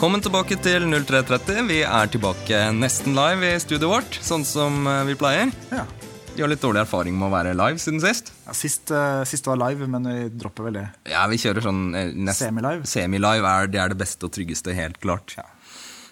Velkommen tilbake til 0330. Vi er tilbake nesten live i studioet vårt, sånn som eh, vi pleier. Ja. Vi har litt dårlig erfaring med å være live siden sist. Ja, sist, uh, sist var live, men vi dropper vel det. Ja, vi kjører sånn eh. Semi-live er, det er det beste og tryggeste, helt klart. Ja.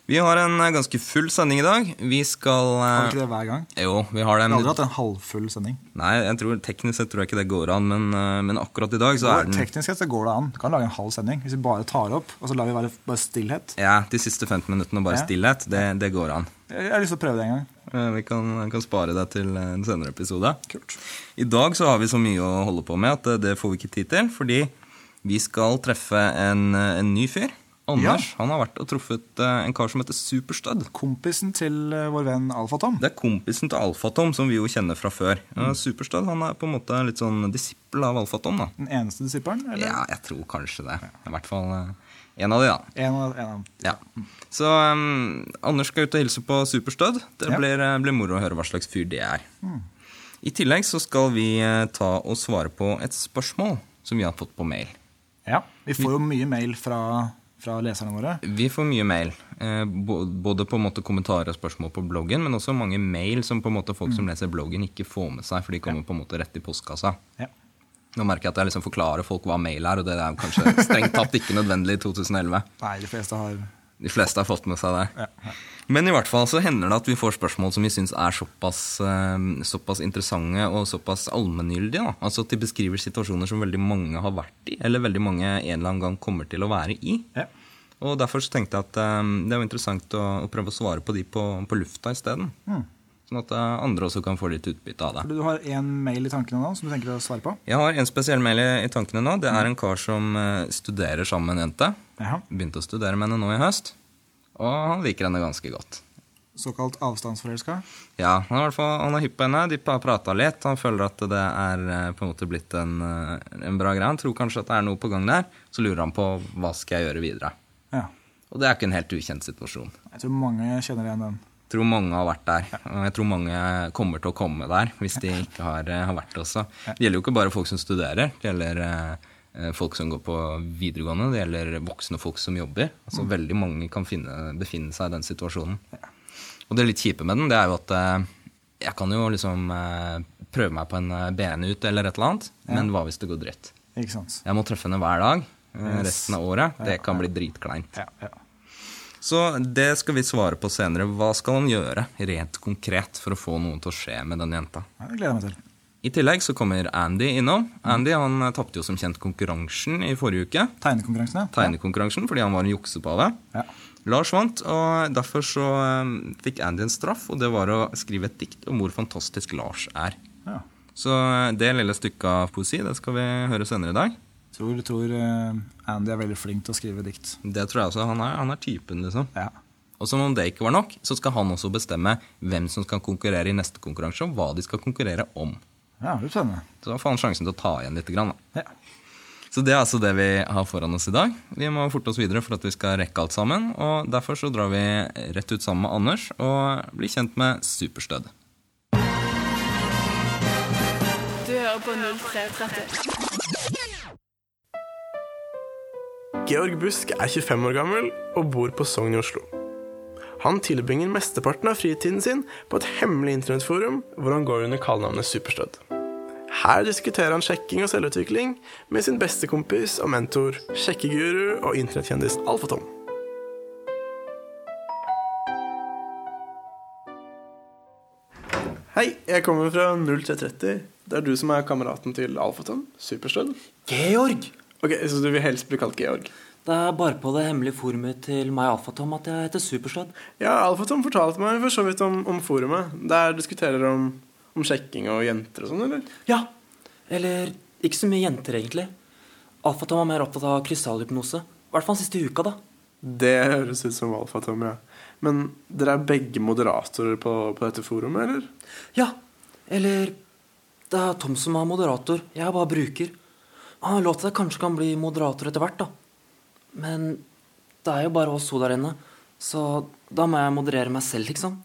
Vi har en eh, ganske full sending i dag. Vi skal eh, Har vi ikke det hver gang? Jo, vi har det. Vi har aldri hatt en halvfull sending. nei, jeg tror, teknisk sett tror jeg ikke det går an, men, eh, men akkurat i dag så er den Teknisk sett så går det an. Du kan lage en halv sending hvis vi bare tar opp, og så lar vi være bare stillhet. Ja, de siste 15 minuttene bare Ja. stillhet. Det, det går an. Jeg har lyst til å prøve det en gang. Vi kan, kan spare det til en senere episode. Kult. I dag så har vi så mye å holde på med at det får vi ikke tid til, fordi vi skal treffe en, en ny fyr. Anders han har vært og truffet eh, en kar som heter Superstud. Kompisen til eh, vår venn Alfatom. Det er kompisen til Alfatom, som vi jo kjenner fra før. Mm. Superstud han er på en måte litt sånn disippel av Alfatom. da. Den eneste disippelen? Eller? Ja, jeg tror kanskje det. I hvert fall eh, en av de, da. En av, en av. Ja. Så um, Anders skal ut og hilse på Superstud. Det Ja. Mm. blir, blir moro å høre hva slags fyr det er. I tillegg så skal vi ta og svare på et spørsmål som vi har fått på mail. Ja. Vi får jo mye mail fra, fra leserne våre. Vi får mye mail. Eh, både på en måte kommentarer og spørsmål på bloggen, men også mange mail som på en måte folk Mm. som leser bloggen, ikke får med seg, for de kommer på en måte rett i postkassa. Ja. Nå merker jeg at jeg liksom forklarer folk hva mail er, og det er kanskje strengt tatt ikke nødvendig i 2011. Nei, de fleste har De fleste har fått med seg det. ja. Men i hvert fall så hender det at vi får spørsmål som vi syns er såpass, eh, såpass interessante og såpass allmenngyldige. da. Altså at de beskriver situasjoner som veldig mange har vært i, eller veldig mange en eller annen gang kommer til å være i. ja. Og derfor så tenkte jeg at eh, det er jo interessant å, å prøve å svare på de på, på lufta isteden. Mm. Sånn at eh, andre også kan få litt utbytte av det. Du har én mail i tankene nå som du tenker å svare på? Jeg har en spesiell mail i, tankene nå. Det er en kar som studerer sammen med en jente. Ja. Begynte å studere med henne nå i høst. Og han liker henne ganske godt. Såkalt avstandsforelska? Ja, han er, fall, han er hypp på henne. De har prata litt. Han føler at det er eh, på en måte blitt en, eh, en bra greie. Han tror kanskje at det er noe på gang der. Så lurer han på hva skal jeg gjøre videre. Ja. Og det er ikke en helt ukjent situasjon. Jeg tror mange kjenner igjen den. Jeg tror mange har vært der. Og jeg tror mange kommer til å komme der hvis de ikke har, eh, har vært det også. Det gjelder jo ikke bare folk som studerer. Det gjelder eh, folk som går på videregående. Det gjelder voksne folk som jobber. Altså Veldig mange kan finne, befinne seg i den situasjonen. Og det litt kjipe med den, det er jo at eh, jeg kan jo liksom eh, prøve meg på en BN-ut eller et eller annet, men hva hvis det går dritt? Ikke sant? Jeg må treffe henne hver dag eh, resten av året. Det kan bli dritkleint. Ja, ja. Så det skal vi svare på senere. Hva skal han gjøre rent konkret for å få noe til å skje med den jenta? Det gleder jeg meg til. I tillegg så kommer Andy innom. Andy han eh, tapte jo som kjent konkurransen i forrige uke. Tegnekonkurransen, ja. Tegnekonkurransen fordi han var en juksepave. Ja. Lars vant, og derfor så eh, fikk Andy en straff, og det var å skrive et dikt om hvor fantastisk Lars er. ja. Så eh, det lille stykket av poesi det skal vi høre senere i dag. Tror, tror Andy er veldig flink til å skrive dikt. Det tror jeg også. Han er, han er typen, liksom. Ja. Og som om det ikke var nok, så skal han også bestemme hvem som skal konkurrere i neste konkurranse, og hva de skal konkurrere om. Ja, det blir spennende. Så da får han sjansen til å ta igjen litt. Grann, da. Ja. Så det er altså det vi har foran oss i dag. Vi må forte oss videre for at vi skal rekke alt sammen. Og derfor så drar vi rett ut sammen med Anders og blir kjent med Superstød. Du hører på 0330. Georg Busk er 25 år gammel og bor på Sogn i Oslo. Han tilbringer mesteparten av fritiden sin på et hemmelig internettforum hvor han går under kallenavnet Superstødd. Her diskuterer han sjekking og selvutvikling med sin beste kompis og mentor, sjekkeguru og internettkjendis Alfatom. Hei, jeg kommer fra 0330. Det er du som er kameraten til Alfatom, Superstødd. Georg! Ok, Så du vil helst bli kalt Georg? Det er bare på det hemmelige forumet til meg Alfatom at jeg heter Superstad. Ja, Alfatom fortalte meg for så vidt om, om forumet. Der diskuterer om, om sjekking og jenter og sånn, eller? Ja. Eller ikke så mye jenter, egentlig. Alfatom var mer opptatt av krystallhypnose. I hvert fall siste uka, da. Det høres ut som Alfatom, ja. Men dere er begge moderatorer på, på dette forumet, eller? Ja. Eller Det er Tom som er moderator. Jeg er bare bruker. Han har lov til at jeg kanskje kan bli moderator etter hvert, da. Men det er jo bare oss to der inne. Så da må jeg moderere meg selv, liksom.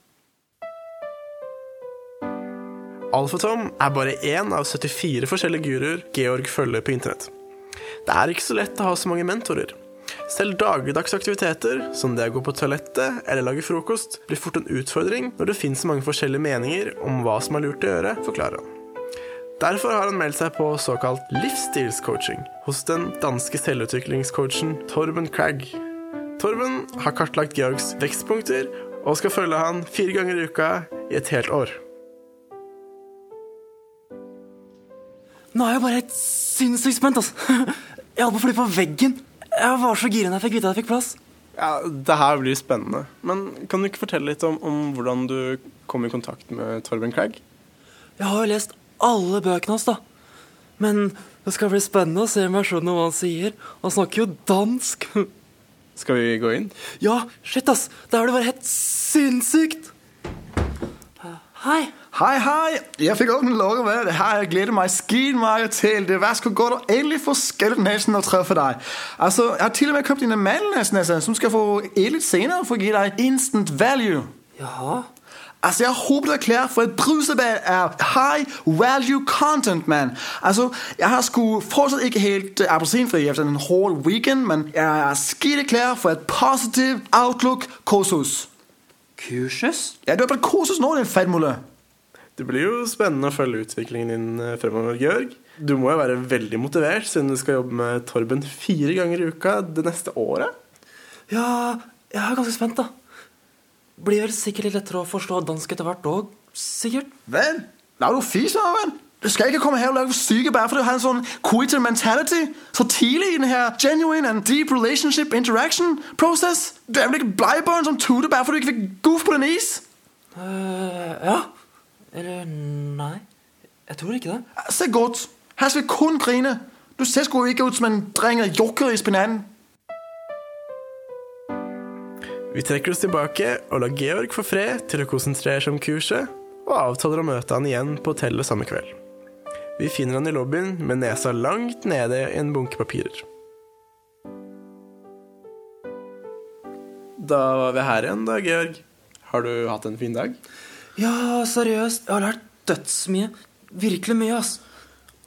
Alfatom er bare én av 74 forskjellige guruer Georg følger på internett. Det er ikke så lett å ha så mange mentorer. Selv dagligdagse aktiviteter, som det å gå på toalettet eller lage frokost, blir fort en utfordring når det finnes så mange forskjellige meninger om hva som er lurt å gjøre, forklarer han. Derfor har han meldt seg på såkalt livsstilscoaching hos den danske selvutviklingscoachen Torben Cragg. Torben har kartlagt Georgs vekstpunkter og skal følge han fire ganger i uka i et helt år. Nå er jeg bare helt sinnssykt spent, altså. Jeg holdt på å fly på veggen. Jeg var så gira da jeg fikk vite at jeg fikk plass. Ja, Det her blir spennende. Men kan du ikke fortelle litt om, om hvordan du kom i kontakt med Torben Cragg? Jeg har jo lest alle bøkene hans, da. Men det skal bli spennende å se versjonen av hva han sier. Han snakker jo dansk. Skal vi gå inn? Ja, shit, ass. Det her blir bare helt sinnssykt. Eh, Hei. hei! Jeg fikk åpne med det her. Jeg gleder meg skide meget til. Det var sgu godt at endelig få Nation å treffe deg? Altså, jeg har til og med kjøpt en mandelnæsen, altså, som skal få litt senere for å gi deg instant value. Jaha. Altså, jeg håper du er klar for et brusebad av high value content, man. Altså, jeg har sku fortsatt ikke helt uh, appelsinfri efter en hård weekend, men jeg er skide klar for et positive outlook kursus. Ja, du er på et kursus nå, din fedtmulle. Det blir jo spennende å følge utviklingen din eh, fremover, Georg. Du må jo være veldig motivert siden du skal jobbe med Torben fire ganger i uka det neste året. Ja, jeg er ganske spent, da. Blir vel sikkert litt lettere å forstå dansk etter hvert òg. Sikkert. Hvad? la du fis, ven? Du skal ikke komme her og lage syke bare fordi du har en sånn quitter mentality så tidlig i den her genuine and deep relationship interaction process. Du er vel ikke bleibarn som tuter bare fordi du ikke fikk goof på den is? Uh, ja. Eller nei. Jeg tror ikke det. Se godt. Her skal vi kun grine. Du ser sgu ikke ut som en dreng af jokker i spinanen. Vi trekker oss tilbake og lar Georg få fred til å konsentrere seg om kurset, og avtaler å møte han igjen på hotellet samme kveld. Vi finner han i lobbyen med nesa langt nede i en bunke papirer. Da var vi her igjen, da, Georg. Har du hatt en fin dag? Ja, seriøst. Jeg har lært dødsmye. Virkelig mye, ass.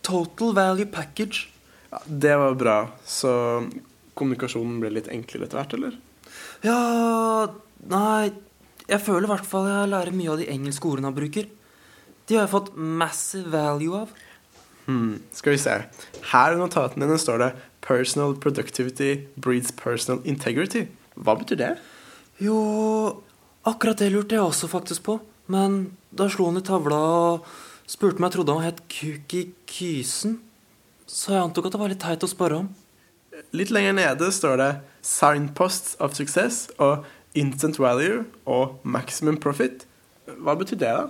Total value package. Ja, det var bra. Så kommunikasjonen ble litt enklere etter hvert, eller? Ja Nei, jeg føler i hvert fall jeg lærer mye av de engelske ordene han bruker. De har jeg fått massive value av. Hmm, skal vi se. Her i notatene dine står det 'Personal productivity breeds personal integrity'. Hva betyr det? Jo, akkurat det lurte jeg også faktisk på. Men da slo han i tavla og spurte om jeg trodde han het Kuki Kysen. Så jeg antok at det var litt teit å spørre om. Litt lenger nede står det 'signposts of success' og 'instant value' og 'maximum profit'. Hva betyr det, da?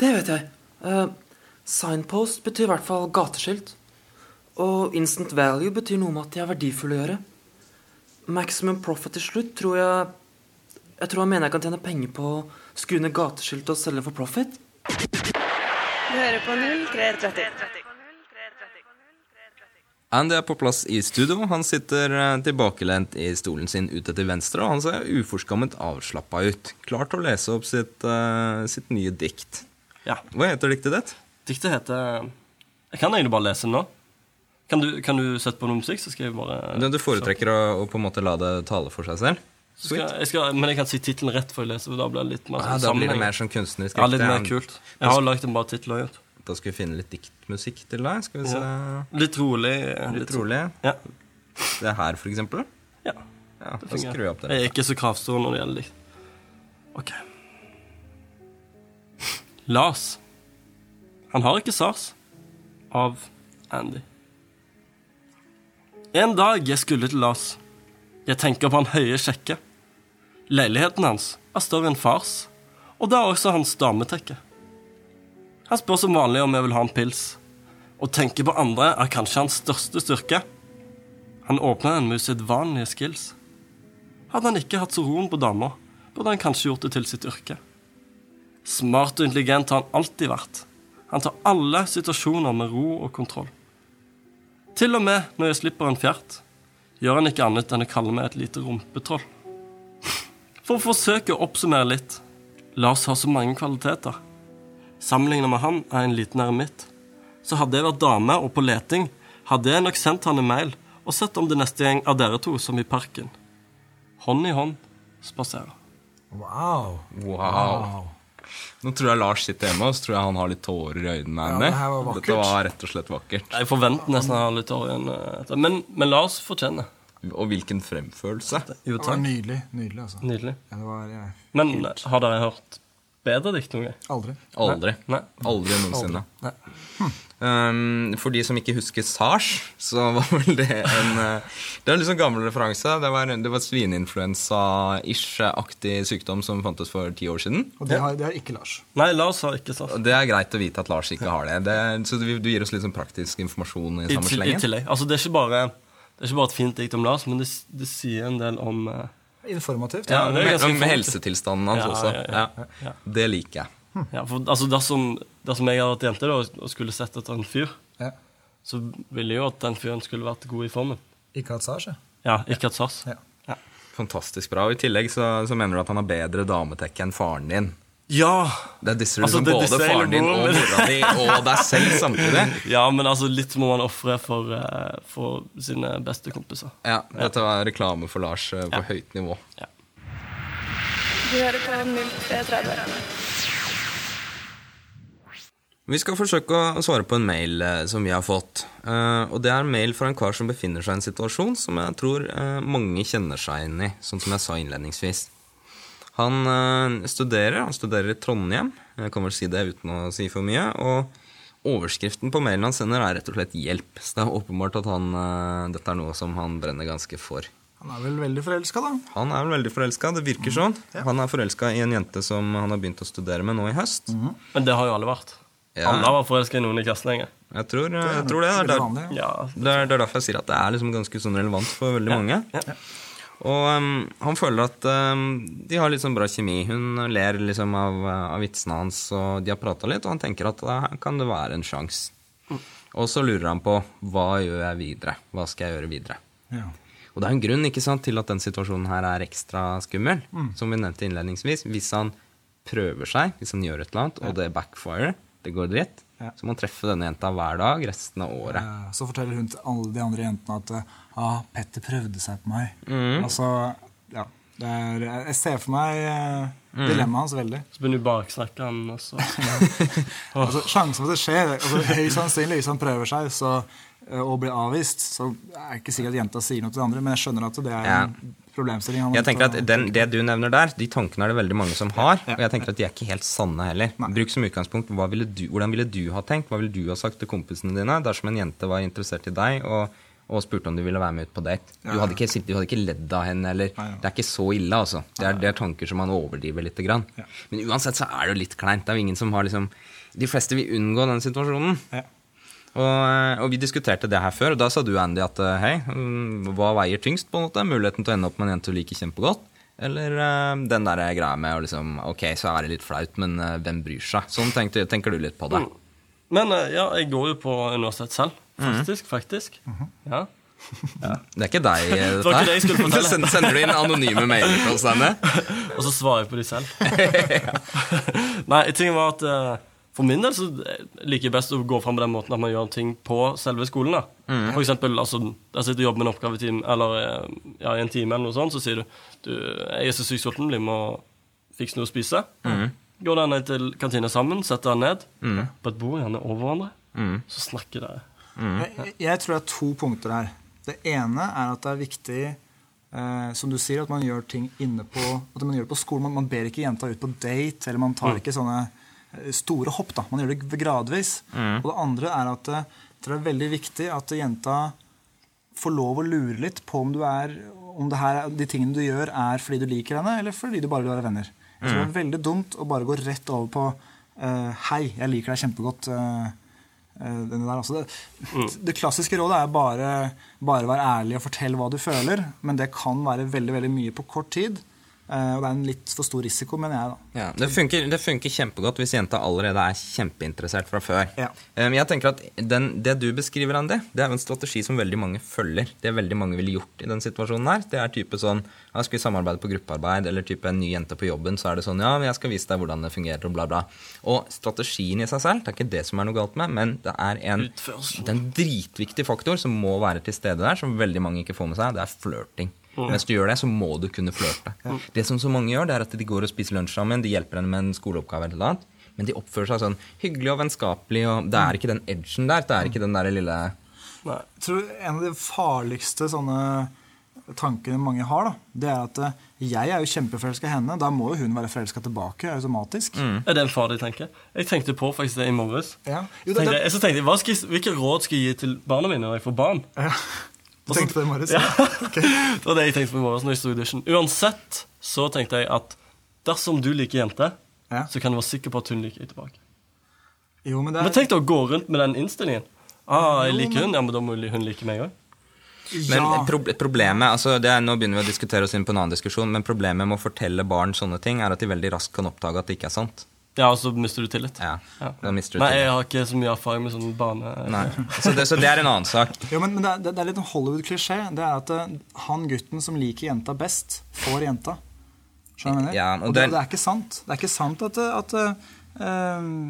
Det vet jeg. Uh, signpost betyr i hvert fall gateskilt. Og instant value betyr noe med at de er verdifulle å gjøre. Maximum profit til slutt tror jeg Jeg tror han mener jeg kan tjene penger på å skru ned gateskilt og selge for profit. Du hører på 0330. Andy er på plass i studio. Han sitter eh, tilbakelent i stolen sin ute til venstre, og han ser uforskammet avslappa ut. Klar til å lese opp sitt, uh, sitt nye dikt. Ja. Hva heter diktet ditt? Diktet heter Jeg kan egentlig bare lese den nå. Kan du, kan du sette på noe musikk, så skal jeg bare du foretrekker å, å på en måte la det tale for seg selv? Skal, jeg skal, Men jeg kan si tittelen rett før jeg leser, for da blir det litt mer ah, sånn da blir det mer sånn kunstnerisk. Ja, litt mer kult. Jeg har lagd en bra tittel òg. Da skal vi finne litt diktmusikk til deg. Skal vi se Litt rolig. Litt litt rolig. Ja. Det her, for eksempel. ja. Ja, da skrur vi opp Jeg er ikke så kravstor når det gjelder dikt. Ok. Lars. Han har ikke sars. Av Andy. En dag jeg skulle til Lars. Jeg tenker på han høye kjekke. Leiligheten hans er større enn fars, og det er også hans dametekke. Han spør som vanlig om jeg vil ha en pils. Å tenke på andre er kanskje hans største styrke. Han åpner den med usedvanlige skills. Hadde han ikke hatt så roen på damer, burde han kanskje gjort det til sitt yrke. Smart og intelligent har han alltid vært. Han tar alle situasjoner med ro og kontroll. Til og med når jeg slipper en fjert, gjør han ikke annet enn å kalle meg et lite rumpetroll. For å forsøke å oppsummere litt Lars har så mange kvaliteter. Sammenlignet med han er en liten eremitt. Så hadde jeg vært dame og på leting, hadde jeg nok sendt han en mail og sett om det neste gjeng av dere to som i parken. Hånd i hånd spaserer. Wow. Wow. Nå tror jeg Lars sitter hjemme og så tror jeg han har litt tårer i øynene. Ja, det var. Dette var rett og slett vakkert. Jeg forventer nesten han har litt tårer igjen. øynene. Men, men Lars fortjener. fortjene. Og hvilken fremførelse. Jo, Det var nydelig. Nydelig, altså. Nydelig. Ja, det var ja, Men eh, har dere hørt bedre dikt noen gang? Aldri. Aldri. Nei. Aldri noensinne. Aldri. Nei. Um, for de som ikke husker SARS, så var vel det en uh, Det er en sånn gammel referanse. Det var, det var svineinfluensa-ish-aktig sykdom som fantes for ti år siden. Og det har, det har ikke Lars. Nei, Lars har ikke Sars. Det er greit å vite at Lars ikke har det. det så du, du gir oss litt sånn praktisk informasjon i I, samme slengen. I tillegg. Altså, det er ikke bare det er ikke bare et fint dikt om Lars, men det, det sier en del om eh, Informativt. Ja, det er Med, ganske med helsetilstanden hans Ja, også. ja, Ja, ja, ja. Det liker jeg. Ja, for altså dersom, dersom jeg hadde vært jente da, og skulle sett etter en fyr, Ja. så ville jeg jo at den fyren skulle vært god i formen. Ikke hatt Sars, ja. Ja, ikke hatt sars. Ja. Ja. Fantastisk bra. Og I tillegg så, så mener du at han har bedre dametekke enn faren din. Ja! Det disser du Altså, det både disser faren din og mora di og deg selv samtidig. ja, men altså litt må man ofre for, eh, for sine beste kompiser. Ja, Dette var reklame for Lars eh, på Ja. høyt nivå. Du hører på 0330. Vi skal forsøke å svare på en mail eh, som vi har fått. Eh, og det er en mail fra en kar som befinner seg i en situasjon som jeg tror mange kjenner seg inn i, sånn som jeg sa innledningsvis. Han eh, studerer, han studerer i Trondheim, jeg kan vel si det uten å si for mye. Og overskriften på mailen han sender, er rett og slett 'hjelp'. Så det er åpenbart at han, eh, dette er noe som han brenner ganske for. Han er vel veldig forelska, da. Han er vel veldig forelska, det virker sånn. Han er forelska i en jente som han har begynt å studere med nå i høst. Men det har jo alle vært. Ja. Alle har vært forelska i noen i klassen lenge. Jeg tror, jeg tror det. Det er, der, ja. Ja, det, er, det er derfor jeg sier at det er liksom ganske sånn relevant for veldig mange. Og um, han føler at um, de har litt sånn bra kjemi. Hun ler liksom av, av vitsene hans, og de har prata litt, og han tenker at da kan det være en sjanse. Og så lurer han på hva gjør jeg videre? Hva skal jeg gjøre videre? Ja. Og det er en grunn ikke sant, til at den situasjonen her er ekstra skummel. Som vi nevnte innledningsvis. Hvis han prøver seg, hvis han gjør et eller annet, og det backfire, det går dritt, Ja. så må han treffe denne jenta hver dag resten av året. Så forteller hun til alle de andre jentene at ah, Petter prøvde seg på meg. Altså, ja. Det er, jeg ser for meg eh, dilemmaet hans veldig. Så begynner du å baksnakke han, også. Altså, sjansen for at det skjer altså, Høyst sannsynlig hvis han prøver seg så, eh, og blir avvist, så er det ikke sikkert at jenta sier noe til de andre, men jeg skjønner at det er Ja. en problemstilling. han Jeg tenker at den, Det du nevner der, de tankene er det veldig mange som har. Og jeg tenker at de er ikke helt sanne heller. Bruk som utgangspunkt hva ville du, hvordan ville du ha tenkt, hva ville du ha sagt til kompisene dine dersom en jente var interessert i deg og, og spurte om du ville være med ut på date. Du hadde ikke, du hadde ikke ledd av henne, eller Det er ikke så ille, altså. Det er, det er tanker som man overdriver litt. Grann. Men uansett så er det jo litt kleint. Det er jo ingen som har liksom De fleste vil unngå den situasjonen. Og, og vi diskuterte det her før, og da sa du, Andy, at eh, hei, mm, hva veier tyngst? på en måte? Muligheten til å ende opp med en jente du liker kjempegodt? Eller uh, den der greia med å liksom Ok, så er det litt flaut, men uh, hvem bryr seg? Sånn tenker du litt på det. Men eh, ja, jeg går jo på universitet selv. Faktisk, faktisk. Ja. Det er ikke deg, eh, Det var ikke det jeg skulle fortelle. Send- Sender du inn anonyme mailer til oss, Anne? Og så svarer jeg på de selv. Nei, tingen var at eh, for min del så liker jeg best å gå fram på den måten at man gjør ting på selve skolen. da. For eksempel, altså, jeg sitter og jobber med en oppgave i time, eller eh, ja, i en time, eller noe sånt, så sier du du, jeg er så sykt sulten, bli med og fikse noe å spise. Går der ned til kantina sammen, setter deg ned på et bord, gjerne over hverandre, så snakker dere. Jeg, jeg tror det er to punkter her. Det ene er at det er viktig, eh, som du sier, at man gjør ting inne på at man gjør det på skolen. Man, man ber ikke jenta ut på date, eller man tar ikke sånne eh, store hopp. da. Man gjør det gradvis. Og det andre er at eh, det er veldig viktig at jenta får lov å lure litt på om, du er, om det her, de tingene du gjør, er fordi du liker henne, eller fordi du bare vil være venner. Jeg tror det er veldig dumt å bare gå rett over på uh, Hei, jeg liker deg kjempegodt. der, altså det, det klassiske rådet er bare, bare være ærlig og fortelle hva du føler, men det kan være veldig veldig mye på kort tid. Eh, og det er en litt for stor risiko, mener jeg, da. Ja, det, funker, det funker kjempegodt hvis jenta allerede er kjempeinteressert fra før. Ja. Um, jeg tenker at den, Det du beskriver, Andy, det er jo en strategi som veldig mange følger. Det veldig mange ville gjort i den situasjonen her. Det er type sånn ja, Skal vi samarbeide på gruppearbeid, eller type en ny jente på jobben, så er det sånn Ja, jeg skal vise deg hvordan det fungerer, og bla, bla. Og strategien i seg selv, det er ikke det som er noe galt med, men det er en, det er en dritviktig faktor som må være til stede der, som veldig mange ikke får med seg. Det er flørting. Mens du gjør det, så må du kunne flørte. Det som så mange gjør, det er at de går og spiser lunsj sammen, de hjelper henne med en skoleoppgave eller noe annet. Men de oppfører seg sånn hyggelig og vennskapelig, og det er ikke den edgen der. Det er ikke den der lille Nei. Jeg tror en av de farligste sånne tankene mange har, da, det er at eh, jeg er jo kjempeforelska i henne. Da må jo hun være forelska tilbake automatisk. Er det en farlig tanke? Jeg tenkte på faktisk det i morges. Ja. Jo, det, det, så tenkte jeg, hva skal jeg, Hvilke råd skal jeg gi til barna mine når jeg får barn? Du tenkte på det i morges? Ja. Det var det jeg tenkte på i morges når jeg sto i dusjen. Uansett så tenkte jeg at dersom du liker jenter, Ja. så kan du være sikker på at hun liker deg tilbake. Jo, men det Men er, tenk deg å gå rundt med den innstillingen. Ah, jeg Jo, liker men- hun, ja, men da må hun like meg òg. Men ja. pro problemet altså det er, Nå begynner vi å diskutere oss inn på en annen diskusjon, men problemet med å fortelle barn sånne ting er at de veldig raskt kan oppdage at det ikke er sant. Ja, og så mister du tillit. Ja, Ja. Da mister du Nei, jeg har ikke så mye erfaring med sånn bane... Nei. Så, det, så det er en annen sak. Jo, men, men det, er, det er litt en Hollywood-klisjé. Det er at eh, han gutten som liker jenta best, får jenta. Skjønner du? Ja, og og det, det- er ikke sant. Det er ikke sant at, at uh,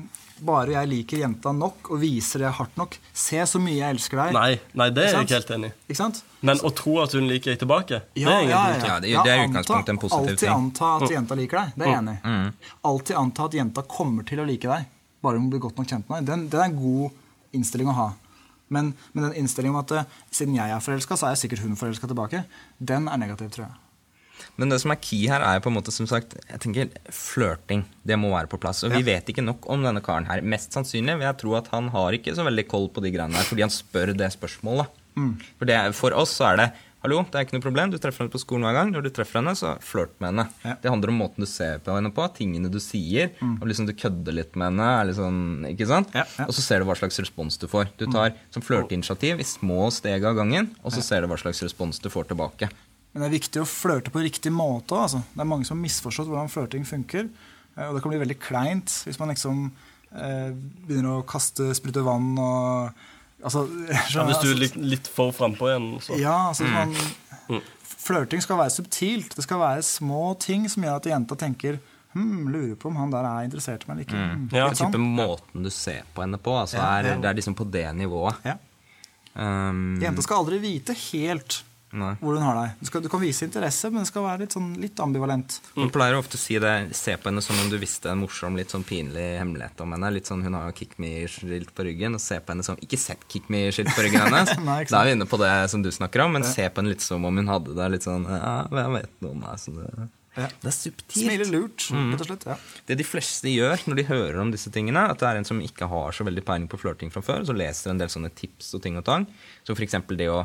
bare jeg liker jenta nok og viser det hardt nok Se så mye jeg elsker deg. Nei, nei, det er jeg ikke helt enig i. Men å tro at hun liker deg tilbake, det er ingen ja, ting. Ja, det- det er i utgangspunktet en positiv Alltid ting. Alltid anta at jenta liker deg. Det er jeg enig i. Alltid anta at jenta kommer til å like deg, bare hun blir godt nok kjent med deg. Den, det er en god innstilling å ha. Men, men den innstillingen om at eh, siden jeg er forelska, så er jeg sikkert hun forelska tilbake, den er negativ, tror jeg. Men det som er key her, er på en måte som sagt Jeg tenker flørting. Det må være på plass. Og vi vet ikke nok om denne karen her. Mest sannsynlig vil jeg tro at han har ikke så veldig koll på de greiene her, fordi han spør det spørsmålet. For, det, for oss så er det Hallo, det er ikke noe problem. Du treffer henne på skolen hver gang. Når du treffer henne, så flørt med henne. Ja. Det handler om måten du ser på henne på, tingene du sier. Og liksom du kødder litt med henne. Sånn, ikke sant? Ja, ja. Og så ser du hva slags respons du får. Du tar som flørteinitiativ i små steg av gangen, og så ser du hva slags respons du får tilbake. Men det er viktig å flørte på riktig måte. Altså. Det er mange som har misforstått hvordan flørting funker. eh, Og det kan bli veldig kleint hvis man liksom eh, begynner å kaste sprute vann og altså, Ja, hvis du er litt, litt for frampå igjen, så Ja, altså Mm. man, Flørting skal være subtilt. Det skal være små ting som gjør at jenta tenker hm, lurer på om han der er interessert i meg eller ikke. Mm. Ja, ikke sant? type måten du ser på henne på. Altså Ja, er, ja. Det er liksom på det nivået. Ja. Um, Jenta skal aldri vite helt nei. hvor hun har deg. Du, skal, du kan vise interesse, men det skal være litt, sånn, litt ambivalent. Hun pleier ofte å si det Se på henne som om du visste en morsom, litt sånn pinlig hemmelighet om henne. Litt sånn Hun har Kick Me-skilt på ryggen. Og se på henne som Ikke sett Kick Me-skilt på ryggen hennes. Nei, da er vi inne på det som du snakker om, men se på henne litt som om hun hadde det litt sånn Ja, jeg vet noe om deg, Så det, Ja. det er subtilt. Smiler lurt, Mm. rett og slett. Ja. Det de fleste gjør når de hører om disse tingene, at det er en som ikke har så veldig peiling på flørting fra før, så leser en del sånne tips og ting og tang. Som f.eks. det å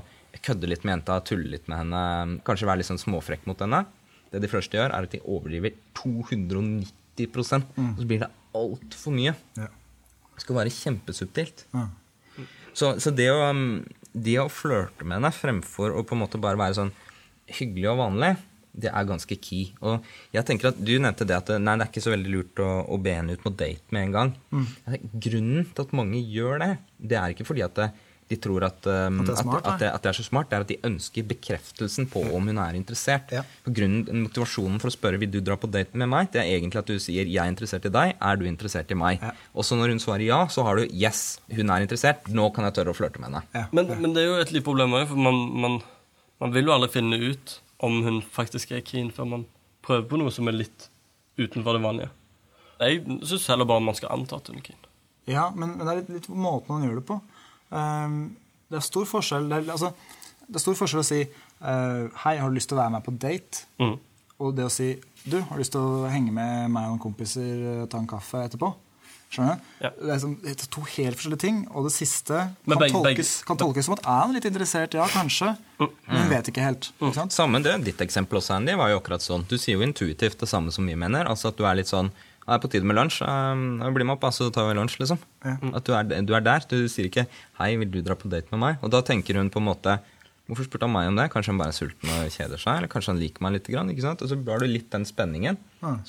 kødde litt med jenta, tulle litt med henne, kanskje være litt sånn småfrekk mot henne. Det de første gjør, er at de overdriver 290% og så blir det altfor mye. Ja. Det skal være kjempesubtilt. Ja. Så, så det å, um, det å flørte med henne fremfor å på en måte bare være sånn hyggelig og vanlig, det er ganske key. Og jeg tenker at Du nevnte det at nei, det er ikke så veldig lurt å, å be henne ut på date med en gang. Mm. Grunnen til at mange gjør det, det er ikke fordi at det, de tror at, um, At det er smart, at, det, at det er så smart, det er at de ønsker bekreftelsen på om hun er interessert. Ja. Grunnen, Motivasjonen for å spørre vil du dra på date med meg, det er egentlig at du sier 'jeg er interessert i deg', er du interessert i meg? Ja. Og så når hun svarer ja, så har du 'yes, hun er interessert', nå kan jeg tørre å flørte med henne. Ja. Men, men det er jo et lite problem òg, for man, man, man vil jo aldri finne ut om hun faktisk er keen før man prøver på noe som er litt utenfor det vanlige. Jeg syns heller bare man skal anta at hun er keen. Ja, men, men det er litt, litt måten man gjør det på. Ehm, det er stor forskjell det er, altså, det er stor forskjell å si eh, Hei, har du lyst til å være med på date? Mm. Og det å si Du, har du lyst til å henge med meg og noen kompiser og ta en kaffe etterpå? Skjønner du? Ja. Det er som, det er to helt forskjellige ting. Og det siste kan, begge- tolkes, kan tolkes som at er han litt interessert? Ja, kanskje. Mm. Men hun vet ikke helt. Ikke sant? Samme det, Ditt eksempel også, Andy, var jo akkurat sånn. Du sier jo intuitivt det samme som vi mener. Altså at du er litt sånn «Ja, Det er på tide med lunsj. Um, bli med opp, så tar vi lunsj, liksom. Ja. At du er, du er der. Du sier ikke 'Hei, vil du dra på date med meg?' Og da tenker hun på en måte Hvorfor spurte han meg om det? Kanskje han bare er sulten og kjeder seg? Eller kanskje han liker meg litt? Ikke sant? Og så har du litt den spenningen.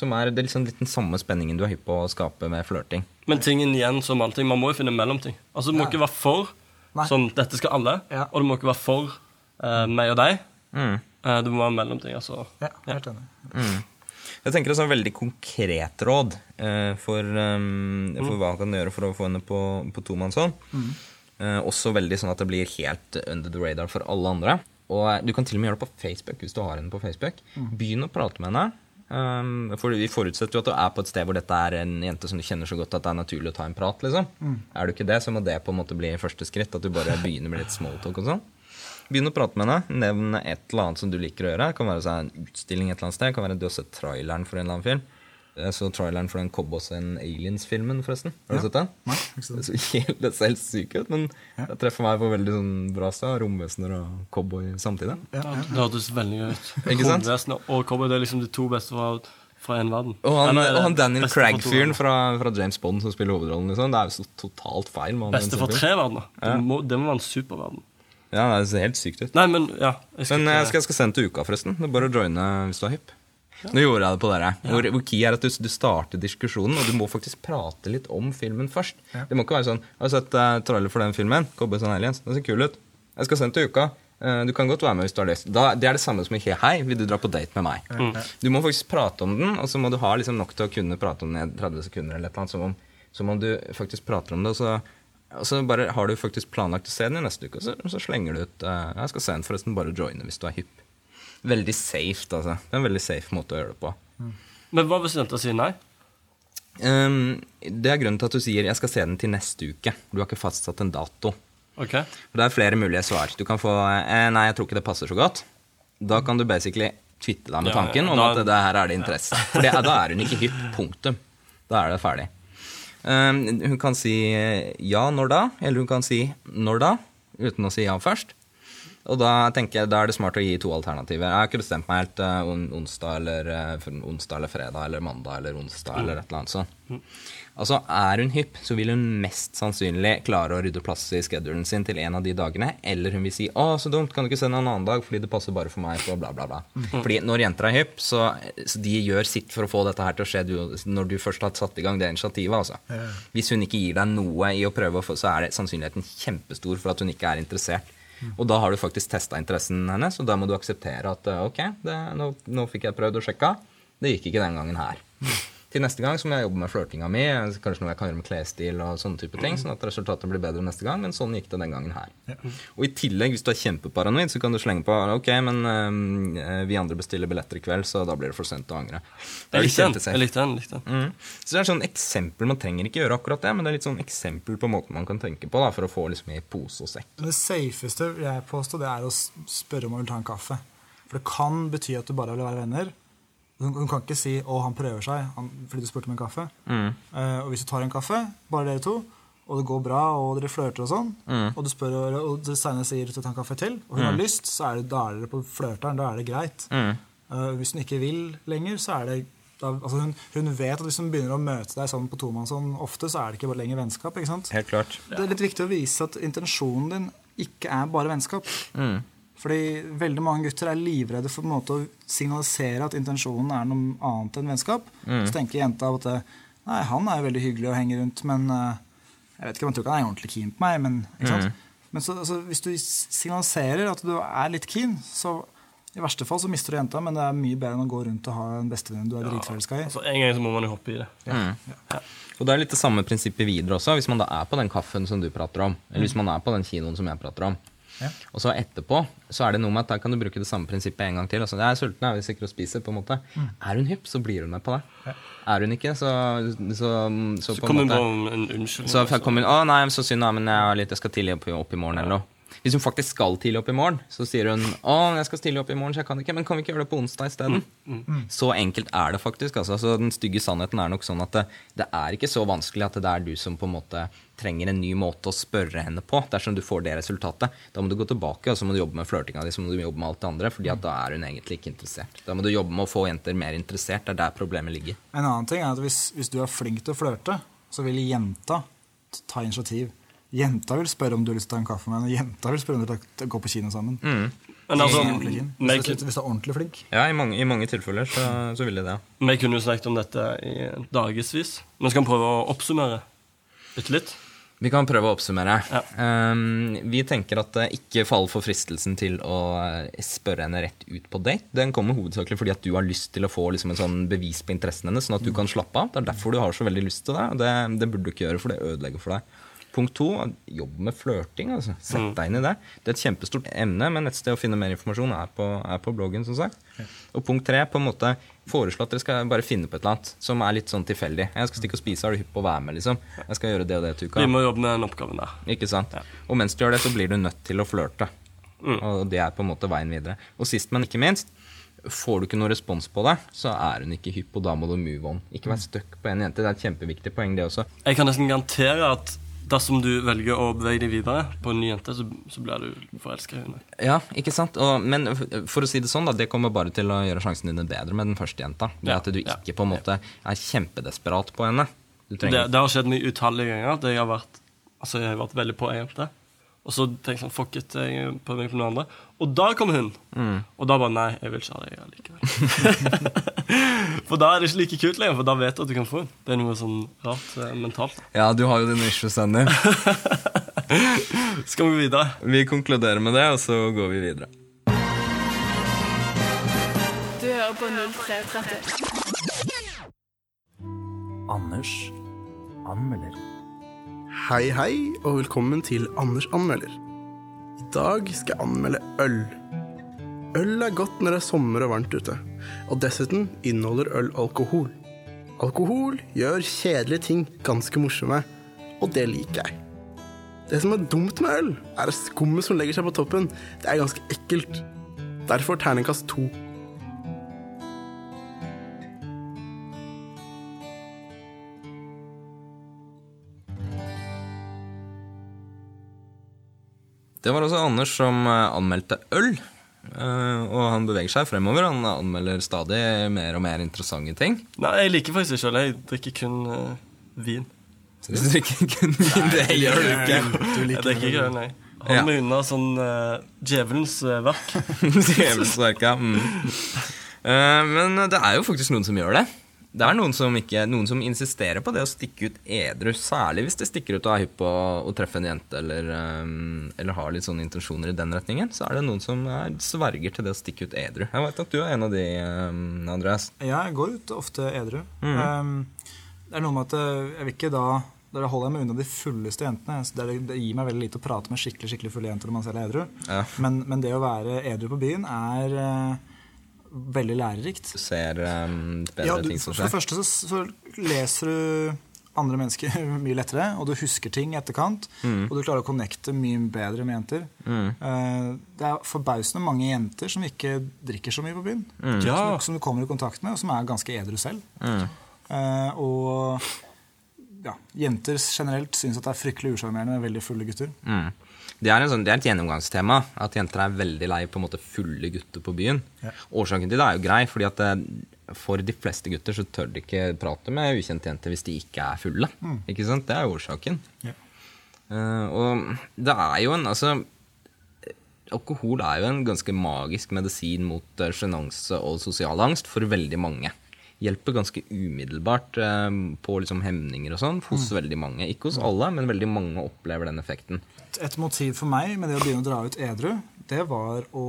Som er, det er liksom litt den samme spenningen du er hypp på å skape med flørting. Men tingen igjen som allting, man må jo finne mellomting. Altså, Du må ikke være for Nei. sånn 'dette skal alle', Ja. og du må ikke være for uh, meg og deg. Mm. Uh, det må være mellomting. altså. Ja, helt enig. Jeg tenker også en veldig konkret råd eh, for, um, for hva han kan gjøre for å få henne på, på tomannshånd. Eh, også veldig sånn at det blir helt under the radar for alle andre. Og eh, du kan til og med gjøre det på Facebook hvis du har henne på Facebook. Begynn å prate med henne. Um, for Vi forutsetter jo at du er på et sted hvor dette er en jente som du kjenner så godt at det er naturlig å ta en prat. liksom. Er du ikke det, så må det på en måte bli første skritt. At du bare begynner med litt smalltalk og sånn. Begynn å prate med henne. Nevn et eller annet som du liker å gjøre. Det kan være sånn, en utstilling et eller annet sted. Det kan være Du har sett traileren for en eller annen film. Jeg så traileren for den Cobos and Aliens-filmen, forresten. Har du sett den? Nei, ikke sant. Det så helt, det ser helt syk ut, men det treffer meg på veldig sånn bra sted. Romvesener og cowboy samtidig. Ja, Det ja. hørtes veldig gøy ut. Romvesener og cowboy det er liksom de to beste fra, fra en verden. Og han, Eller, og han Daniel Craig-fyren fra, fra James Bond som spiller hovedrollen, liksom. det er jo så totalt feil. Beste den fra tre verdener. Ja. Det, må, det må være en superverden. Ja, det ser helt sykt ut. Nei, men ja. Jeg skal Men jeg skal, jeg skal sende til uka, forresten. Det er bare å joine hvis du er hypp. Nå gjorde jeg det på dere. Hvor, hvor key er at du, du starter diskusjonen, og du må faktisk prate litt om filmen først. Det må ikke være sånn 'Jeg 'Har sett uh, trailer for den filmen?' Cowboys and Aliens. Den ser kul ut. Jeg skal sende til uka. Eh, du kan godt være med hvis du har lyst. Da, det er det samme som ikke 'Hei, vil du dra på date med meg?' Du må faktisk prate om den, og så må du ha liksom nok til å kunne prate om den i 30 sekunder. eller et eller annet, Som om, som om du faktisk prater om det, og så, og så bare har du faktisk planlagt å se den i neste uke, og så, så slenger du ut uh, 'Jeg skal se den, forresten. Bare joine hvis du er hypp'. Veldig safe, altså. Det er en veldig safe måte å gjøre det på. Men hva hvis jenta sier nei? Um, det er grunnen til at du sier 'jeg skal se den til neste uke'. Du har ikke fastsatt en dato. Okay. Det er flere mulige svar. Du kan få eh, 'nei, jeg tror ikke det passer så godt'. Da kan du basically tvitte deg med Ja, ja, tanken om at det her er det interesse. For det, da er hun ikke hypp. Punktum. Da er det ferdig. Ehm, hun kan si eh, ja, når da? Eller hun kan si når da? Uten å si ja først. Og da tenker jeg, da er det smart å gi to alternativer. Jeg har ikke bestemt meg helt eh, on, onsdag, eller, eh, onsdag eller fredag eller mandag eller onsdag eller et eller annet sånt. Altså, Er hun hypp, så vil hun mest sannsynlig klare å rydde plass i schedulen sin til en av de dagene. Eller hun vil si 'Å, så dumt, kan du ikke sende en annen dag fordi det passer bare for meg', for bla, bla, bla. Fordi når jenter er hypp, så, så de gjør sitt for å få dette her til å skje du, når du først har satt i gang det initiativet. altså. Hvis hun ikke gir deg noe i å prøve å få, så er det sannsynligheten kjempestor for at hun ikke er interessert. Og da har du faktisk testa interessen hennes, og da må du akseptere at ok, det, nå, nå fikk jeg prøvd og sjekka. Det gikk ikke den gangen her. Til neste gang så må jeg jobbe med flørtinga mi, kanskje noe jeg kan gjøre med klesstil og sånne type ting, sånn at resultatet blir bedre neste gang, men sånn gikk det den gangen her. Og i tillegg, hvis du er kjempeparanoid, så kan du slenge på ok, men eh, vi andre bestiller billetter i kveld, så da blir det for sent å angre. Jeg det likte den. Jeg likte den, likte den. Mm. Så det er sånn eksempel, Man trenger ikke gjøre akkurat det, men det er litt sånn eksempel på måten man kan tenke på da, for å få liksom i pose og sekk. Det safeste jeg påstår, det er å spørre om han vil ta en kaffe. For det kan bety at du bare vil være venner. Hun, hun kan ikke si 'å, han prøver seg' han, fordi du spurte om en kaffe. Eh, og hvis du tar en kaffe, bare dere to, og det går bra, og dere flørter og sånn, og du spør, og senere sier du skal ta en kaffe til, og hun har lyst, så er det, da er dere på flørteren. Da er det greit. Eh, hvis hun ikke vil lenger, så er det da, altså hun, hun vet at hvis hun begynner å møte deg sånn på tomannshånd ofte, så er det ikke bare lenger vennskap. ikke sant? Helt klart. Det er litt viktig å vise at intensjonen din ikke er bare vennskap. Fordi veldig mange gutter er livredde for på en måte å signalisere at intensjonen er noe annet enn vennskap. Så tenker jenta at nei, han er jo veldig hyggelig og henger rundt, men eh, jeg vet ikke, man tror ikke han er ordentlig keen på meg. Men, ikke sant? men så, altså, hvis du signaliserer at du er litt keen, så i verste fall så mister du jenta, men det er mye bedre enn å gå rundt og ha en bestevenn du er dritforelska i. Altså, En gang så må man jo hoppe i det. Og det er litt det samme prinsippet videre også, hvis man da er på den kaffen som du prater om, eller hvis man er på den kinoen som jeg prater om. Og så etterpå så er det noe med at da kan du bruke det samme prinsippet en gang til. Altså, jeg er sulten, jeg vil sikker å spise, på en måte. Er hun hypp, så blir hun med på det. Er hun ikke, så, så, så, Så på en kommer hun på en unnskyldning. Så så kommer hun Å nei, så synd, da, men jeg, har litt, jeg skal tidlig opp, opp i morgen, eller noe. Hvis hun faktisk skal tidlig opp i morgen, så sier hun å, jeg skal stille opp i morgen, så jeg kan ikke. Men kan vi ikke gjøre det på onsdag isteden? Så enkelt er det faktisk. Altså. Så den stygge sannheten er nok sånn at det, det er ikke så vanskelig at det er du som på en måte trenger en ny måte å spørre henne på. Dersom du får det resultatet. Da må du gå tilbake og så må du jobbe med flørtinga di, så må du jobbe med alt det andre. fordi at da er hun egentlig ikke interessert. Da må du jobbe med å få jenter mer interessert. Det er der problemet ligger. En annen ting er at hvis, hvis du er flink til å flørte, så vil jenta ta initiativ. Jenta vil spørre om du har lyst til å ta en kaffe med henne. Jenta vil spørre om du vil gå på kino sammen. Mm. Men altså, hvis, du, hvis du er ordentlig flink. Ja, i mange, i mange tilfeller så, så vil de det. vi kunne jo snakket om dette i dagevis. Men skal vi prøve å oppsummere bitte litt? Vi kan prøve å oppsummere. Ja. Um, vi tenker at det ikke fall for fristelsen til å eh, spørre henne rett ut på date. Den kommer hovedsakelig fordi at du har lyst til å få liksom, en sånn bevis på interessen hennes, sånn at du kan slappe av. Det er derfor du har så veldig lyst til det. og Det, det burde du ikke gjøre, for det ødelegger for deg. Punkt to, jobb med flørting. Altså. Sett deg inn i det. Det er et kjempestort emne, men et sted å finne mer informasjon er på, er på bloggen. som sagt. Og punkt tre, på en måte foreslå at dere skal bare finne på et eller annet som er litt sånn tilfeldig. Jeg skal stikke og spise, er du hypp på å være med? liksom? Jeg skal gjøre det og det til uka. Vi må jobbe med den oppgaven der. Ikke sant? Ja. Og mens du gjør det, så blir du nødt til å flørte. Og det er på en måte veien videre. Og sist, men ikke minst, får du ikke noe respons på det, så er hun ikke hypp, og da må du move on. Ikke vær stuck på en jente. Det er et kjempeviktig poeng, det også. Jeg kan nesten garantere at dersom du velger å bevege deg videre på en ny jente, så, så blir du forelska i henne. Ja, ikke sant? Og, men for å si det sånn, da, det kommer bare til å gjøre sjansen dine bedre med den første jenta. Det Ja, at du ja. ikke på en måte er kjempedesperat på henne. Det, det har skjedd meg utallige ganger. at jeg har vært, altså jeg har vært veldig på ei jente. Og så tenkte jeg sånn, fuck it, jeg prøver meg på noe andre. Og da kom hun. Og da bare nei, jeg vil ikke ha deg likevel. for da er det ikke like kult lenger, for da vet du at du kan få henne. Det er noe sånn rart eh, mentalt. Ja, du har jo dine issues, Sandy. Skal vi videre? Vi konkluderer med det, og så går vi videre. Du hører på 0330. Anders anmelder. Hei, hei, og velkommen til Anders anmelder. I dag skal jeg anmelde øl. Øl er godt når det er sommer og varmt ute, og dessuten inneholder øl alkohol. Alkohol gjør kjedelige ting ganske morsomme, og det liker jeg. Det som er dumt med øl, er skummet som legger seg på toppen. Det er ganske ekkelt. Derfor terningkast to. Det var også Anders som eh, anmeldte øl. eh, Og han beveger seg fremover. Han anmelder stadig mer og mer interessante ting. Nei, jeg liker faktisk ikke øl. Jeg drikker kun eh, vin. Så du drikker kun vin. Det gjør du ikke. Jeg drikker ikke øl, nei. Hold Ja. meg unna sånn uh, djevelens eh, verk. Ja. Mm. Uh, Men det er jo faktisk noen som gjør det. Det er noen som, ikke, noen som insisterer på det å stikke ut edru, særlig hvis de stikker ut og er hypp på å treffe en jente eller, eh, eller har litt sånne intensjoner i den retningen. Så er det noen som er, sverger til det å stikke ut edru. Jeg vet at du er en av de, eh, Andreas. Ja, jeg går ut ofte edru. Um, det er noe med at eh, jeg vil ikke da da holder jeg meg unna de fulleste jentene. Så det, det gir meg veldig lite å prate med skikkelig skikkelig fulle jenter når man selv er edru. Ja. Men, men det å være edru på byen er eh, veldig lærerikt. Du ser um, bedre Ja, du, ting som for det første så, så leser du andre mennesker mye lettere, og du husker ting i etterkant. Mm. Og du klarer å connecte mye bedre med jenter. Eh, det er forbausende mange jenter som ikke drikker så mye på byen. Mm. Ja. Som, som du kommer i kontakt med, og som er ganske edru selv. Uh, og ja, jenter generelt syns at det er fryktelig usjarmerende med veldig fulle gutter. Mm. Det, er en sånn, det er et gjennomgangstema at jenter er veldig lei på en måte fulle gutter på byen. Årsaken til det er jo grei, fordi at det, for de fleste gutter så tør de ikke prate med ukjente jenter hvis de ikke er fulle. Ikke sant? Det er jo årsaken. Ja. Uh, og det er jo en altså Alkohol er jo en ganske magisk medisin mot uh, sjenanse og sosial angst for veldig mange. Hjelper ganske umiddelbart eh, på liksom hemninger og sånn hos veldig mange. Ikke hos alle, men veldig mange opplever den effekten. Et motiv for meg med det å begynne å dra ut edru, det var å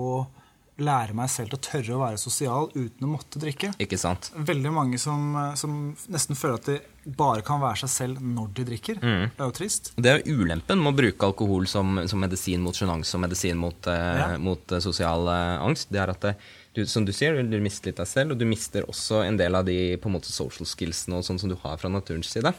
lære meg selv til å tørre å være sosial uten å måtte drikke. Ikke sant? Veldig mange som, som nesten føler at de bare kan være seg selv når de drikker. Mm. Det er jo trist. Det er jo ulempen med å bruke alkohol som, som medisin mot sjenanse og medisin mot, eh, Ja. mot eh, sosial eh, angst. Det er at det, du, som du sier, du mister litt deg selv, og du mister også en del av de på en måte social skillsene og sånn som du har fra naturens side.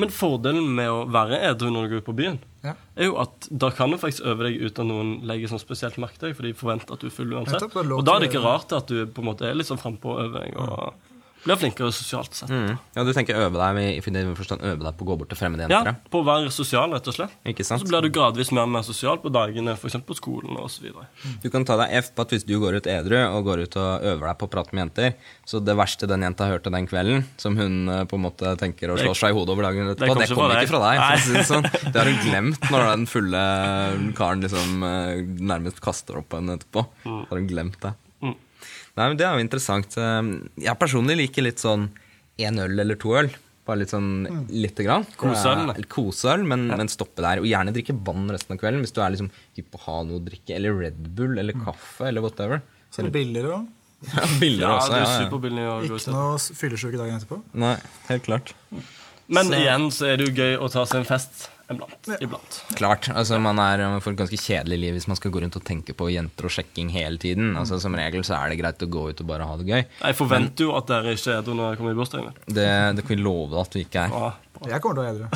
Men fordelen med å være edru når du går ut på byen, Ja. er jo at da kan du faktisk øve deg uten at noen legger sånn spesielt merke til deg, for de forventer at du er full uansett. Og da er det ikke rart at du på en måte er litt sånn frampå og øver deg og Blir flinkere sosialt sett. Mm. Ja, du tenker øve deg forstand øve deg på å gå bort til fremmede Ja, på å være sosial, rett og slett. Ikke sant? Så blir du gradvis mer og mer sosial på dagene, f.eks. på skolen osv. Du kan ta deg F på at hvis du går ut edru og går ut og øver deg på å prate med jenter, så det verste den jenta hørte den kvelden, som hun eh, på en måte tenker å slå seg i hodet over dagen det etterpå, det, kommer ikke fra deg. For å si det, sånn. det har hun glemt når den fulle karen liksom eh, nærmest kaster opp på henne etterpå. Mm. Har hun glemt det. Nei, men Det er jo interessant. Eh, Jeg personlig liker litt sånn én øl eller to øl. Bare litt sånn lite grann. Koseøl, da. men, ja. men, men stoppe der. Og gjerne drikke vann resten av kvelden hvis du er liksom hypp på å ha noe å drikke. Eller Red Bull eller kaffe eller whatever. Så er billigere òg. Ja, billigere Ja, også. Ja, ja. superbillig å Ikke noe fyllesyke dagen etterpå. Nei, helt klart. Men igjen så er det jo gøy å ta seg en fest iblant. iblant. Klart, altså Man er man får et ganske kjedelig liv hvis man skal gå rundt og tenke på jenter og sjekking hele tiden. Altså Som regel så er det greit å gå ut og bare ha det gøy. Jeg forventer jo at dere ikke er edru når jeg kommer i bursdagen min. Det, det kan vi love at vi ikke er. Ah, Jeg kommer til å være edru.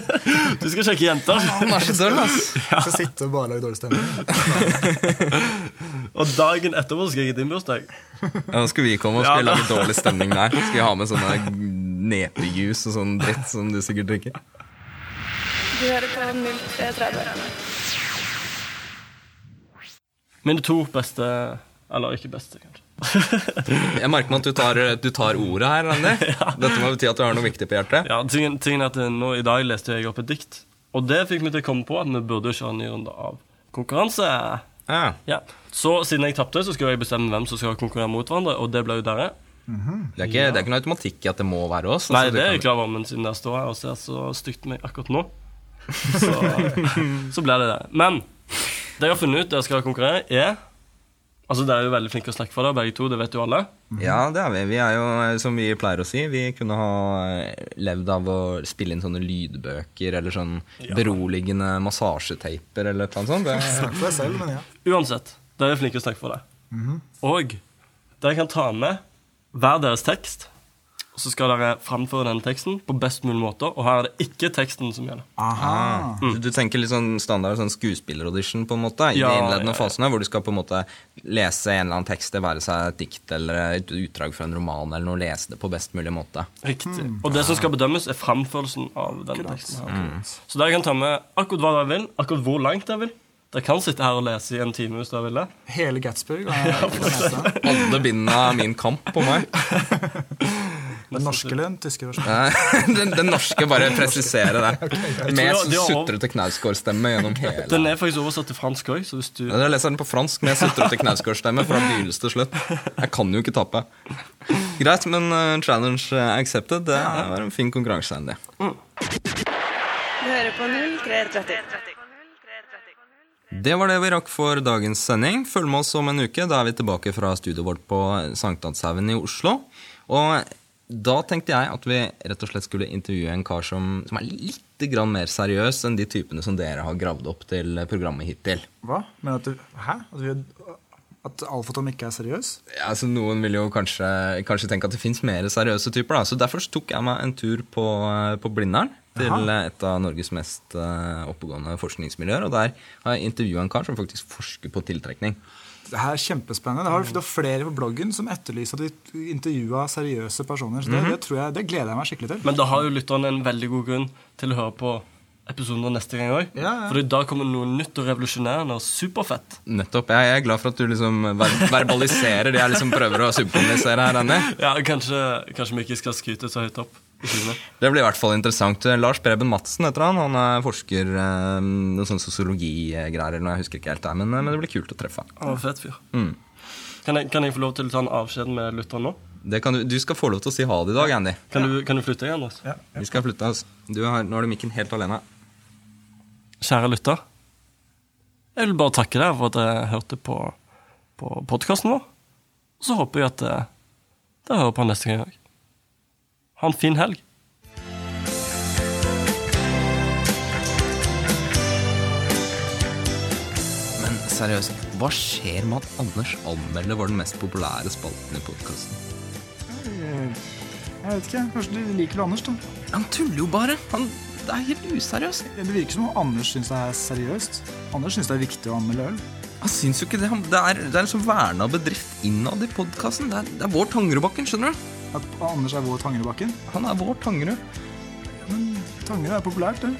Du skal sjekke jenter. Han er så døll, ass! Jeg skal sitte og bare lage dårlig stemning. Og dagen etterpå skal jeg i din bursdag. Ja, Nå skal vi komme og skal ja. lage dårlig stemning der. Skal vi ha med sånne nepejus og sånn dritt som du sikkert drikker. Du hører på 0330. Mine to beste Eller ikke beste, kanskje. Jeg merker meg at du tar, du tar ordet her, Randi. Dette må bety at du har noe viktig på hjertet. Ja, tingen, tingen er at nå I dag leste jeg opp et dikt, og det fikk meg til å komme på at vi burde kjøre en ny runde av konkurranse. Ja. Ja. Så siden jeg tapte, så skal jeg bestemme hvem som skal konkurrere mot hverandre, og det ble jo dere. Det, er ikke, det er ikke noe automatikk i at det må være oss. Altså, Nei, det er kan- jeg klar over, men siden dere står her og ser så stygt på meg akkurat nå, så, så blir det det. Men det jeg har funnet ut dere skal konkurrere, er Altså, Dere er jo veldig flinke å snakke for dere, begge to. Det vet jo alle. Ja, det er vi. Vi er jo, som vi pleier å si, vi kunne ha eh, levd av å spille inn sånne lydbøker eller sånn beroligende massasjeteiper eller et eller annet sånt. Det, Snakk for deg selv, men ja. Uansett, dere er flinke å snakke for deg. Og dere kan ta med hver deres tekst, og så skal dere framføre den teksten på best mulig måte. Og her er det ikke teksten som gjelder. Aha. du, du tenker litt sånn standard sånn skuespilleraudition på en måte i Ja, de innledende ja, ja. fasene, hvor du skal på en måte lese en eller annen tekst, det være seg et dikt eller et utdrag fra en roman eller noe, lese det på best mulig måte. Riktig. Og det som skal bedømmes, er framførelsen av denne teksten. her. Så dere kan ta med akkurat hva dere vil, akkurat hvor langt dere vil. Dere kan sitte her og lese i en time hvis dere vil det. Hele Gatsby. Alle bindene av min kamp på meg. Den norske eller den tyske versjonen? Den, den norske, bare presisere det. Med okay. Med de har- sutrete Knausgård-stemme gjennom hele Den er faktisk oversatt til fransk òg, du Ja, Jeg leser den på fransk med sutrete Knausgård-stemme fra begynnelse til slutt. Jeg kan jo ikke tape. Greit, men uh, challenge accepted. Det var en fin konkurranse. Andy. Du hører på 0330. Det var det vi rakk for dagens sending. Følg med oss om en uke. Da er vi tilbake fra studioet vårt på Sankthanshaugen i Oslo. Og da tenkte jeg at vi rett og slett skulle intervjue en kar som, som er litt grann mer seriøs enn de typene som dere har gravd opp til programmet hittil. Hva? Men at du, hæ? At, vi, at Alfatom ikke er seriøs? Ja, altså Noen vil jo kanskje, kanskje tenke at det fins mer seriøse typer. da Så Derfor så tok jeg meg en tur på, på Blindern, til Aha. et av Norges mest eh, oppegående forskningsmiljøer. Og der har jeg intervjua en kar som faktisk forsker på tiltrekning. Det her er kjempespennende. Det er flere på bloggen som etterlyser at vi intervjua seriøse personer. Så det, det, tror jeg, det gleder jeg meg skikkelig til. Men da har jo lytteren en veldig god grunn til å høre på episoden neste gang òg. Ja, ja. Fordi da kommer noe nytt og revolusjonerende og superfett. Nettopp. Jeg er glad for at du liksom ver verbaliserer det jeg liksom prøver å subkommunisere her. Anne. Ja, kanskje, kanskje vi ikke skal skryte så høyt opp. Det blir i hvert fall interessant. Lars Preben Madsen heter han. Han er forsker noen sånne sånn sosiologigreier eller noe. Jeg husker ikke helt det, men, men det blir kult å treffe. Han Ja, fett fyr. Mm. Kan, jeg, kan jeg få lov til å ta en avskjed med lytteren nå? Det kan du, du skal få lov til å si ha det i dag, Andy. Kan, du, kan du flytte deg, Anders? Vi skal flytte oss. Du har, nå har du mikken helt alene. Kjære lytter. Jeg vil bare takke deg for at dere hørte på, på podkasten vår. Og så håper jeg at eh, dere hører på neste gang òg. Ha en fin helg. Men seriøst, hva skjer med at Anders anmelder var den mest populære spalten i podkasten? Jeg vet ikke, Kanskje du liker Anders, da? Han tuller jo bare! Han, det er helt useriøst. Det virker som om Anders syns det er seriøst. Anders syns det er viktig å anmelde øl. Han syns jo ikke det. Det er, det er en sånn verna bedrift innad i podkasten. Det, det er vår Tangerudbakken, skjønner du. At Anders er vår Tangerudbakken? Han er vår Tangerud. Men Tangerud er populært, det.